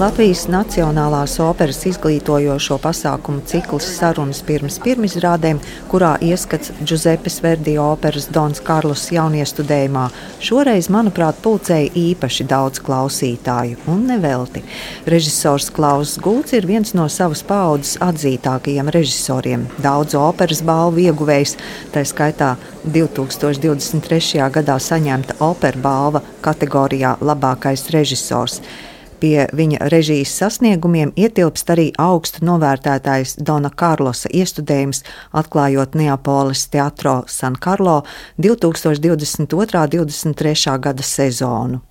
Latvijas Nacionālās operas izglītojošo pasākumu cikls sarunas pirms pirmizrādēm, kurā ieskats Giuseppes Verdi operas Dons Karlos jauniestudējumā, šoreiz, manuprāt, pulcēja īpaši daudz klausītāju, un nevelti. Režisors Klaus Gults ir viens no savas paudzes atzītākajiem režisoriem, daudz operas balvu ieguvējs, tā skaitā 2023. gadā saņemta opera balva kategorijā Labākais režisors. Pie viņa režijas sasniegumiem ietilpst arī augstu novērtētais Dona Karlosa iestudējums, atklājot Neapoles teātro San Carlo 2022. un 2023. gada sezonu.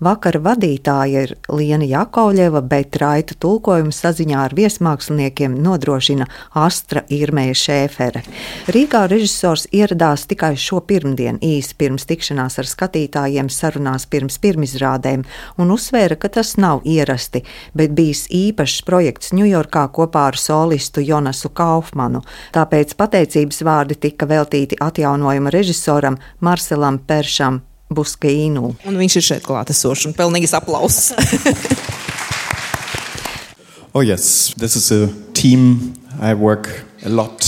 Vakara vadītāja ir Liena Jakovļeva, bet raita tulkojumu saziņā ar viesmāksliniekiem nodrošina Astra Irmēja Šēfere. Rīgā režisors ieradās tikai šo pirmdienu īsi pirms tikšanās ar skatītājiem sarunās pirms pirmizrādēm un uzsvēra, ka tas nav ierasti, bet bijis īpašs projekts Ņujorkā kopā ar solistu Jonasu Kaufmanu. Tāpēc pateicības vārdi tika veltīti atjaunojuma režisoram Marcelam Peršam Buskīnu. Un viņš ir šeit klātesošs un pelnīgs aplausus. oh, yes, this is a team I work a lot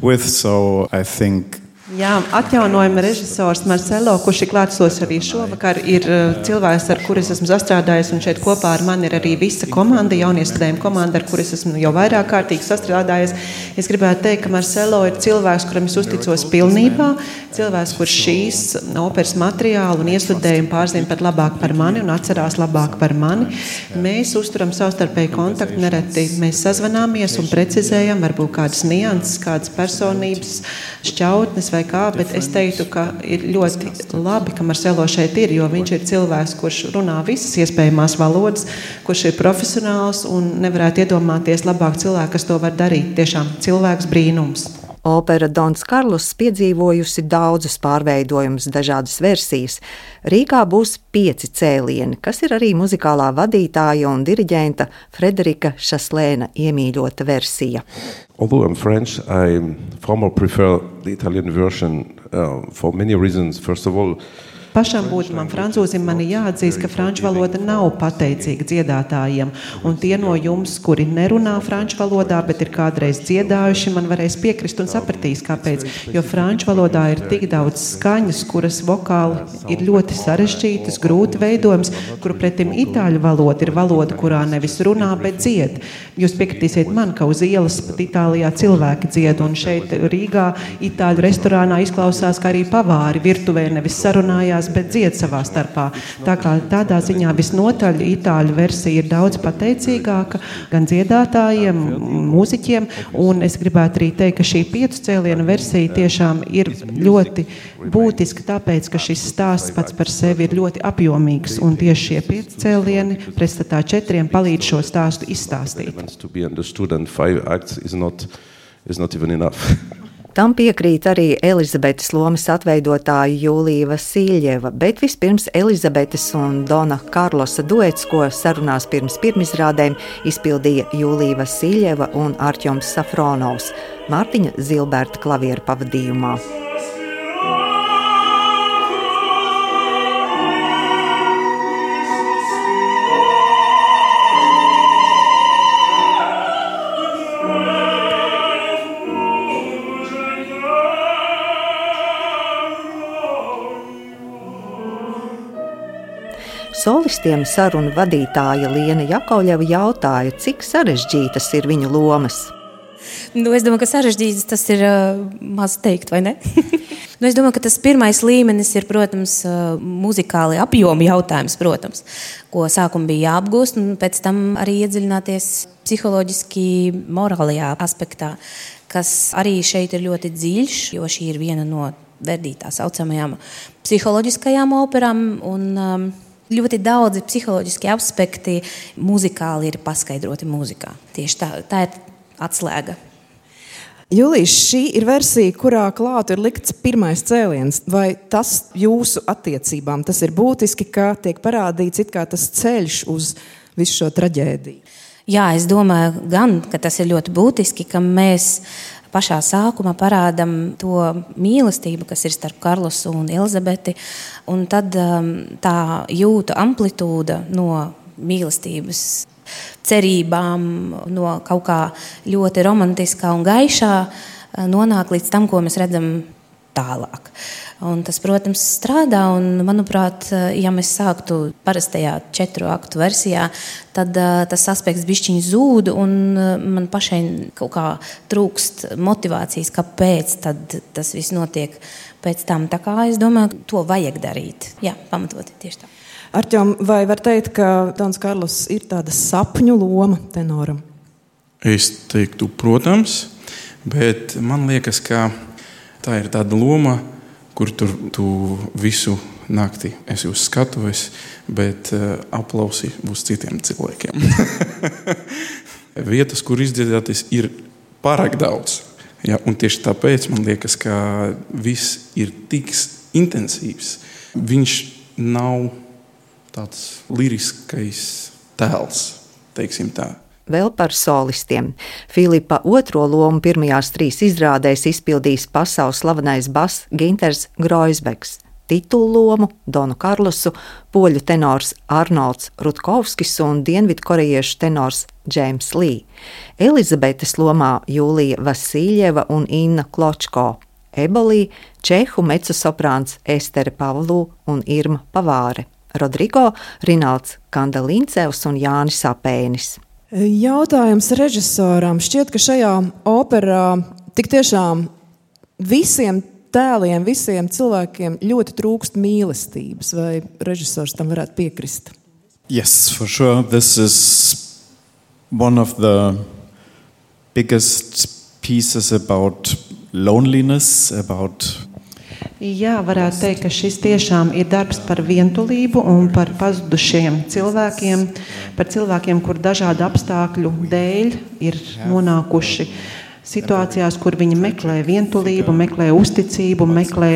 with, so I think Jā, atjaunojuma režisors Marcelo, kurš ir klātsošs arī šovakar, ir uh, cilvēks, ar kuru es esmu sastrādājis. Šeit kopā ar mani ir arī visa komanda, jaunie studējuma komanda, ar kuru es esmu jau vairāk kārtīgi sastrādājies. Es gribētu teikt, ka Marcelo ir cilvēks, kuram es uzticos pilnībā. Cilvēks, kurš šīs operas materiālu un iestudējumu pārzina pat labāk par mani un atcerās labāk par mani. Mēs uzturam savstarpēju kontaktu, nereti mēs sazvanāmies un precizējam varbūt kādas nianses, kādas personības šķautnes vai kā, bet es teiktu, ka ir ļoti labi, ka Marcelo šeit ir, jo viņš ir cilvēks, kurš runā visas iespējamās valodas, kurš ir profesionāls un nevarētu iedomāties labāk cilvēku, kas to var darīt. Tiešām cilvēks brīnums. Opera Dons Karls piedzīvojusi daudzus pārveidojumus, dažādas versijas. Rīgā būs pieci cēlieni, kas ir arī muzikālā vadītāja un diriģenta Frederika Šaslēna iemīļota versija. Although I'm French, I formally prefer the Italian version uh, for many reasons. First of all, Pašam būtamam francūzim man ir jāatzīst, ka franču valoda nav pateicīga dziedātājiem. Un tie no jums, kuri nerunā franču valodā, bet ir kādreiz dziedājuši, man varēs piekrist un sapratīs, kāpēc. Jo franču valodā ir tik daudz skaņas, kuras vokāli ir ļoti sarežģītas, grūti veidojams, kuru pretim itāļu valoda ir valoda, kurā nevis runā, bet dzied. Jūs piekritīsiet man, ka uz ielas pat Itālijā cilvēki dzied, un šeit Rīgā itāļu restorānā izklausās, ka arī pavāri virtuvē nevis sarunājās dziedās, bet dzied savā starpā. Tā kā tādā ziņā visnotaļ itāļu versija ir daudz pateicīgāka gan dziedātājiem, mūziķiem, un es gribētu arī teikt, ka šī piecu cēlienu versija tiešām ir ļoti būtiska, tāpēc, ka šis stāsts pats par sevi ir ļoti apjomīgs, un tieši šie pieci cēlieni pretstatā četriem palīdz šo stāstu izstāstīt. is not even enough. Tam piekrīt arī Elizabetes lomas atveidotāja Jūlija Vasiljeva, bet vispirms Elizabetes un Dona Karlosa duets, ko sarunās pirms pirmizrādēm izpildīja Jūlija Vasiljeva un Arķoms Safronovs Mārtiņa Zilberta klavieru pavadījumā. Solistiem sarunu vadītāja Liena Jakovļeva jautāja, cik sarežģītas ir viņu lomas. Nu, es domāju, ka sarežģīts tas ir uh, maz teikt, vai ne? nu, es domāju, ka tas pirmais līmenis ir, protams, uh, muzikāli apjomu jautājums, protams, ko sākumā bija jāapgūst, un pēc tam arī iedziļināties psiholoģiski, morālajā aspektā, kas arī šeit ir ļoti dziļš, jo šī ir viena no verdītā saucamajām psiholoģiskajām operām. Un, um, ļoti daudzi psiholoģiski aspekti muzikāli ir paskaidroti mūzikā. Tieši tā, tā ir atslēga. Julijas, šī ir versija, kurā klāta ir likts pirmais cēliens. Vai tas jūsu attiecībām tas ir būtiski, ka tiek parādīts tas ceļš uz visu šo traģēdiju? Jā, es domāju, gan, ka tas ir ļoti būtiski, ka mēs pašā sākumā parādām to mīlestību, kas ir starp Karlosu un Elizabeti. Un tad um, tā jūtu amplitūda no mīlestības cerībām, no kaut kā ļoti romantiskā un gaišā nonāk līdz tam, ko mēs redzam tālāk. Un tas, protams, strādā. Un, manuprāt, ja mēs sāktu parastajā četru aktu versijā, tad uh, tas aspekts bišķiņš zūd, un uh, man pašai kaut kā trūkst motivācijas, kāpēc tas viss notiek pēc tam. Tā kā es domāju, to vajag darīt. Jā, pamatoti tieši tā. Arķom, vai var teikt, ka Dons Karls ir tāda sapņu loma tenoram? Es teiktu, protams, bet man liekas, ka tā ir tāda loma, kur tur tu visu naktī esi uz skatuves, bet uh, aplausi būs citiem cilvēkiem. Vietas, kur izdziedāties, ir pārāk daudz. Ja, tieši tāpēc man liekas, ka viss ir tik intensīvs. Viņš nav tāds liriskais tēls, teiksim tā. Vēl par solistiem. Filipa otro lomu pirmajās trīs izrādēs izpildījis pasaules slavenais bass Ginters Groisbeks. Titulu lomu Donu Karlosu, poļu tenors Arnolds Rutkovskis un dienvidkorejiešu tenors Džeims Lī. Elizabetes lomā Jūlija Vasiljeva un Inna Kločko. Ebolī, čehu mecosoprāns Estere Pavlu un Irma Pavāre. Rodrigo, Rinalds Kandelincevs un Jānis Apēnis. Jautājums režisoram. Šķiet, ka šajā operā tik tiešām visiem tēliem, visiem cilvēkiem ļoti trūkst mīlestības. Vai režisors tam varētu piekrist? Yes, for sure. This is one of the biggest pieces about loneliness, about Jā, varētu teikt, ka šis tiešām ir darbs par vientulību un par pazudušiem cilvēkiem, par cilvēkiem, kur dažādu apstākļu dēļ ir nonākuši situācijās, kur viņi meklē vientulību, meklē uzticību, meklē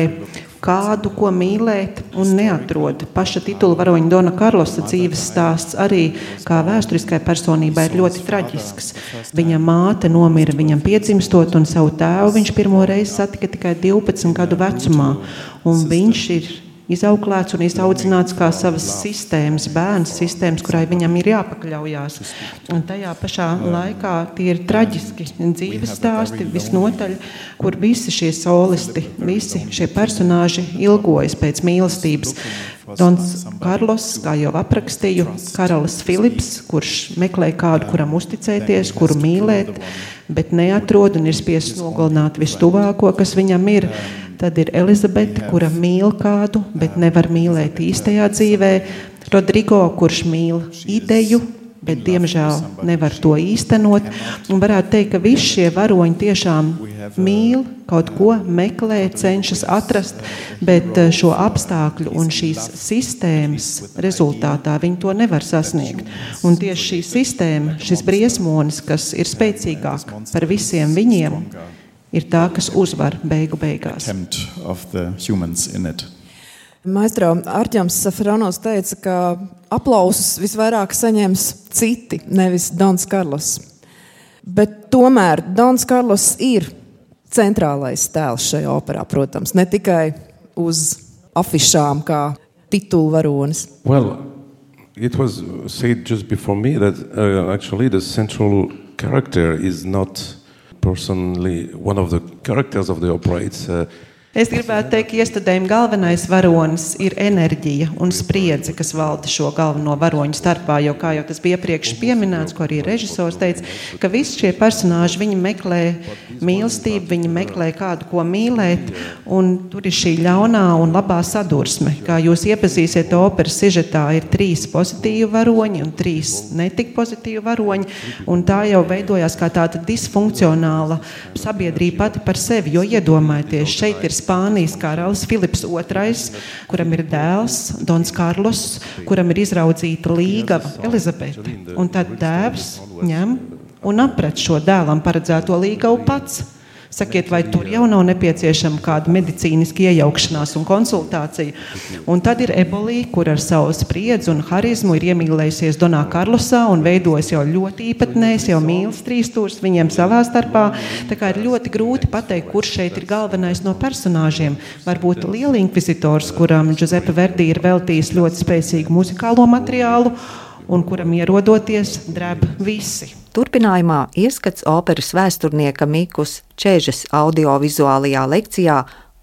kādu, ko mīlēt, un neatrod. Paša titula varoņa Dona Karlosa dzīves stāsts arī kā vēsturiskai personībai ir ļoti traģisks. Viņa māte nomira viņam piedzimstot, un savu tēvu viņš pirmo reizi satika tikai 12 gadu vecumā. Viņš ir izauklēts un izaudzināts kā savas sistēmas, bērns sistēmas, kurai viņam ir jāpakļaujās. Un tajā pašā laikā tie ir traģiski dzīves stāsti, visnotaļ, kur visi šie solisti, visi šie personāži ilgojas pēc mīlestības. Dons Karlos, kā jau aprakstīju, karalis Filips, kurš meklē kādu, kuram uzticēties, kuru mīlēt, bet neatrod un ir spiests nogalināt vistuvāko, kas viņam ir. Tad ir Elizabete, kura mīl kādu, bet nevar mīlēt īstajā dzīvē. Rodrigo, kurš mīl ideju, bet diemžēl nevar to īstenot. Un varētu teikt, ka visi šie varoņi tiešām mīl kaut ko, meklē, cenšas atrast, bet eh, šo apstākļu un šīs sistēmas rezultātā viņi to nevar sasniegt. Un tieši šī sistēma, šis briesmonis, kas ir spēcīgāk par visiem viņiem, ir tā, kas uzvar beigu beigās. Maestro Arķēns Safranovs teica, ka aplausus visvairāk saņems citi, nevis Dons Karlos. Bet tomēr Dons Karlos ir centrālais tēls šajā operā, protams, ne tikai uz afišām kā titulvaronis. Well, it was said just before me that uh, actually the central character is not personally one of the characters of the opera. It's uh, Es gribētu teikt, ka iestudējuma galvenais varonis ir enerģija un spriedze, kas valda šo galveno varoņu starpā. Jo, kā jau tas bija iepriekš pieminēts, ko arī režisors teica, ka visi šie personāļi viņi meklē mīlestību, viņi meklē kādu, ko mīlēt, tur ir šī ļaunā un labā sadursme. Kā jūs iepazīsiet operas sižetā, ir trīs pozitīvi varoņi un trīs netik pozitīvi varoņi, tā jau veidojās kā tāda disfunkcionāla sabiedrība pati par sevi, jo iedomājieties, šeit ir Spānijas karalis Filips II, kuram ir dēls Dons Karlos, kuram ir izraudzīta līgava Elizabete. Un tad tēvs ņem un apret šo dēlam paredzēto līgavu pats. Sakiet, vai tur jau nav nepieciešama kāda medicīniska iejaukšanās un konsultācija? Un tad ir ebolija, kur ar savu spriedzi un harizmu ir iemīlējusies Donā Karlosā un veidojas jau ļoti īpatnējs, jau mīlas trīstūrs viņiem savā starpā. Tā kā ir ļoti grūti pateikt, kurš šeit ir galvenais no personāžiem. Varbūt liela inkvizitors, kuram Giuseppe Verdi ir veltījis ļoti spēcīgu muzikālo materiālu un kuram ierodoties drēb visi. Turpinājumā ieskats operas vēsturnieka Mikus Čēžas audiovizuālajā lekcijā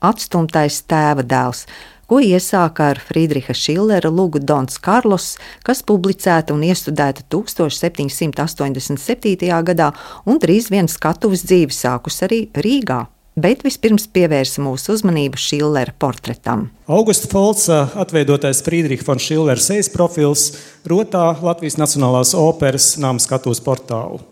Atstumtais tēva dēls, ko iesāka ar Friedriha Šillera lugu Dons Karlos, kas publicēta un iestudēta 1787. gadā un drīz vien skatuves dzīvi sākus arī Rīgā. Bet vispirms pievērsa mūsu uzmanību Šillera portretam. Augusta Folca atveidotais Friedrichs von Schillera sejas profils rotā Latvijas Nacionālās operas nama skatuves portālu.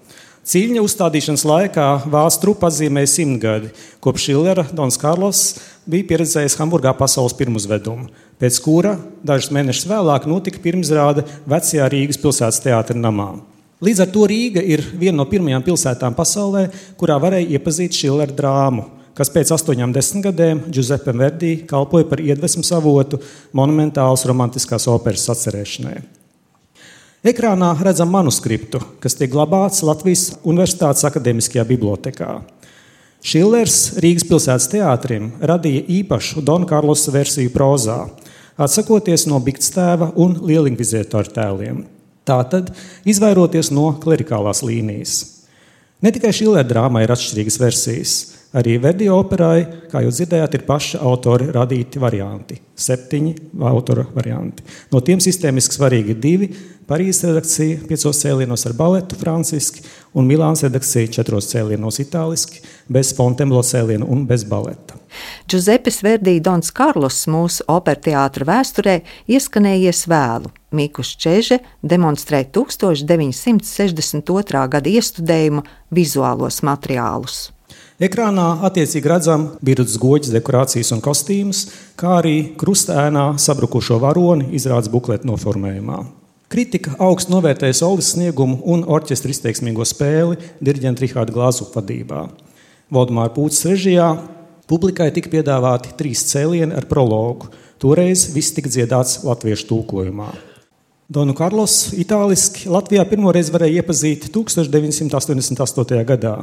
Cīņa uzstādīšanas laikā Vācu trupa atzīmēja simtgadi, kopš Šillera Dons Karlos bija pieredzējis Hamburgā pasaules pirmuzvedumu, pēc kura dažus mēnešus vēlāk notika pirmizrāde vecajā Rīgas pilsētas teātra namā. Līdz ar to Rīga ir viena no pirmajām pilsētām pasaulē, kurā varēja iepazīt Šillera drāmu, kas pēc astoņām desmitgadēm Giuseppe Verdi kalpoja par iedvesmu avotu monumentālas romantiskās operas atcerēšanai. Ekrānā redzam manuskriptu, kas tiek glabāts Latvijas Universitātes akadēmiskajā bibliotekā. Šillers Rīgas pilsētas teātrim radīja īpašu Dona Karlosa versiju prozā, atsakoties no Bigstēva un lielingvizētāru tēliem. Tātad, izvairoties no klerikālās līnijas. Ne tikai Šilera drāmai ir atšķirīgas versijas, arī Verdi operai, kā jūs dzirdējāt, ir paša autori radīti varianti. Septiņi autora varianti. No tiem sistēmiski svarīgi ir divi - Parīzes redakcija piecos cēlienos ar baletu franciski un Milāns redakcija četros cēlienos itāliski, bez Fontemlo cēlienu un bez baleta. Giuseppes Verdī Dons Karlos mūsu operteātra vēsturē ieskanējies vēlu. Mikus Čeže demonstrē 1962. gada iestudējuma vizuālos materiālus. Ekrānā attiecīgi redzam birdas goģis, dekorācijas un kostīmus, kā arī krustēnā sabrukušo varoni izrādes bukletu noformējumā. Kritika augstu novērtēja solis sniegumu un orķestra izteiksmīgo spēli diriģenta Rihārda Glāzu vadībā. Valdemāra Pūtas režijā publikai tika piedāvāti trīs cēlieni ar prologu. Toreiz viss tika dziedāts latviešu tulkojumā. Donu Karlos itāliski Latvijā pirmoreiz varēja iepazīt 1988. gadā,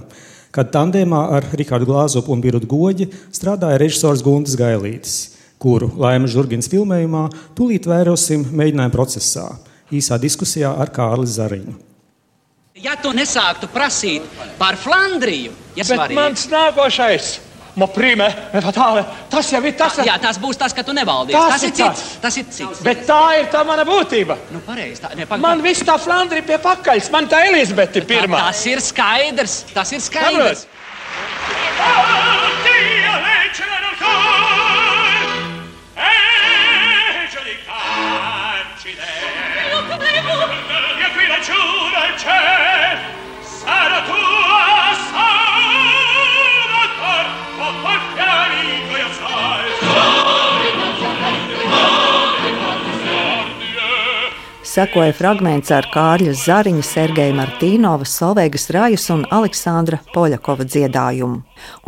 kad tandēmā ar Rikārdu Glāzopu un Birutu Goģi strādāja režisors Guntis Gailītis, kuru Laima Žurgins filmējumā tūlīt vērosim mēģinājuma procesā, īsā diskusijā ar Kārli Zariņu. Ja tu nesāktu prasīt par Flandriju, ja Bet svarīgi. mans nākošais! Prime, fatāle, tas jau ir tas, Jā, tas būs tas, ka tu nevaldīsi. Tas Tas, ir cits. tas. Tas ir cits. Bet tā ir tā mana būtība. Nu, pareizi. Tā, ne, pag, Man viss tā Flandrija pie pakaļs, man tā Elizabete ir tā, pirmā. tas ir skaidrs. Tas ir skaidrs. Sarà Sekoja fragments ar Kārļa Zariņa, Sergeja Martīnova, Solveigas Rajas un Aleksandra Poļakova dziedājumu.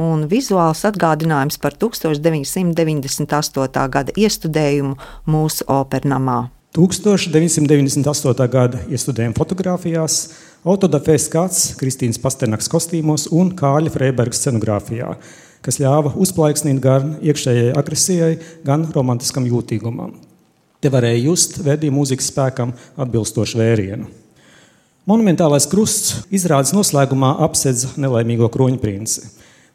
Un vizuāls atgādinājums par 1998. gada iestudējumu mūsu opernamā. 1998. gada iestudējuma fotografijās, autodafē skats Kristīnas Pasternaks kostīmos un Kāļa Freiberga scenogrāfijā, kas ļāva uzplaiksnīt gan iekšējai agresijai, gan romantiskam jūtīgumam. Te varēja just vedīja mūzikas spēkam atbilstošu vērienu. Monumentālais krusts izrādes noslēgumā apsedz nelaimīgo kroņprinci.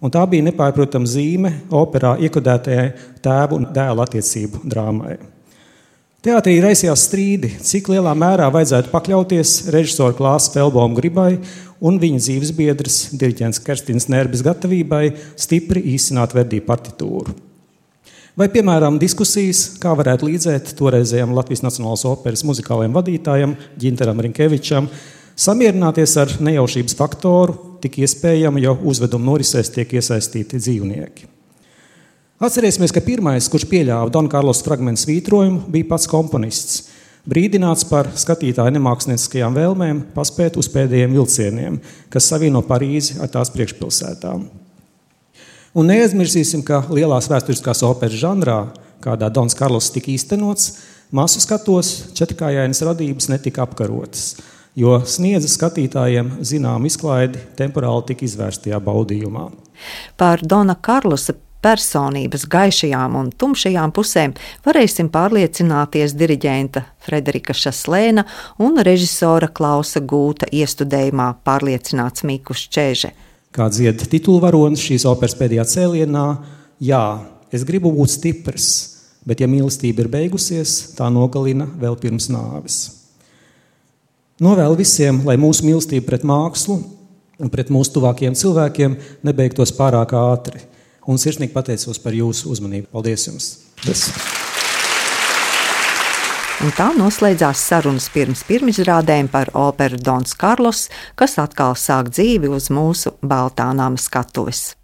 Un tā bija nepārprotama zīme operā iekodētajai tēva un dēla attiecību drāmai. Teātrī raisījās strīdi, cik lielā mērā vajadzētu pakļauties režisora Klāsa Felbauma gribai un viņa dzīves biedras, diriģents Kerstins Nērbis gatavībai stipri īsināt verdī partitūru. Vai, piemēram, diskusijas, kā varētu līdzēt toreizējam Latvijas Nacionālās operas muzikālajiem vadītājam Ginteram Rinkevičam, samierināties ar nejaušības faktoru, tik iespējama, jo uzveduma norisēs tiek iesaistīti dzīvnieki. Atcerēsimies, ka pirmais, kurš pieļāva Dona Karlos fragment svītrojumu, bija pats komponists. Brīdināts par skatītāju nemākslinieckajām vēlmēm, paspēt uz pēdējiem vilcieniem, kas savieno Parīzi ar tās priekšpilsētām. Un neaizmirsīsim, ka lielās vēsturiskās operas žanrā, kādā Dons Karlos tika īstenots, masu skatos četrkājainas radības netika apkarotas, jo sniedza skatītājiem zinām izklaidi temporāli tik izvērstajā baudījumā. Par Dona Karlosa personības gaišajām un tumšajām pusēm varēsim pārliecināties diriģenta Frederika Šaslēna un režisora Klausa Gūta iestudējumā pārliecināts Mikus Čēže. Kā dzied titulvaronis šīs operas pēdējā cēlienā, jā, es gribu būt stiprs, bet ja mīlestība ir beigusies, tā nogalina vēl pirms nāves. Novēlu visiem, lai mūsu mīlestība pret mākslu un pret mūsu tuvākajiem cilvēkiem nebeigtos pārāk ātri. Un sirsnīgi pateicos par jūsu uzmanību. Paldies jums! Des. Un tā noslēdzās sarunas pirms pirmizrādēm par operu Dons Karlos, kas atkal sāk dzīvi uz mūsu Baltānām skatuves.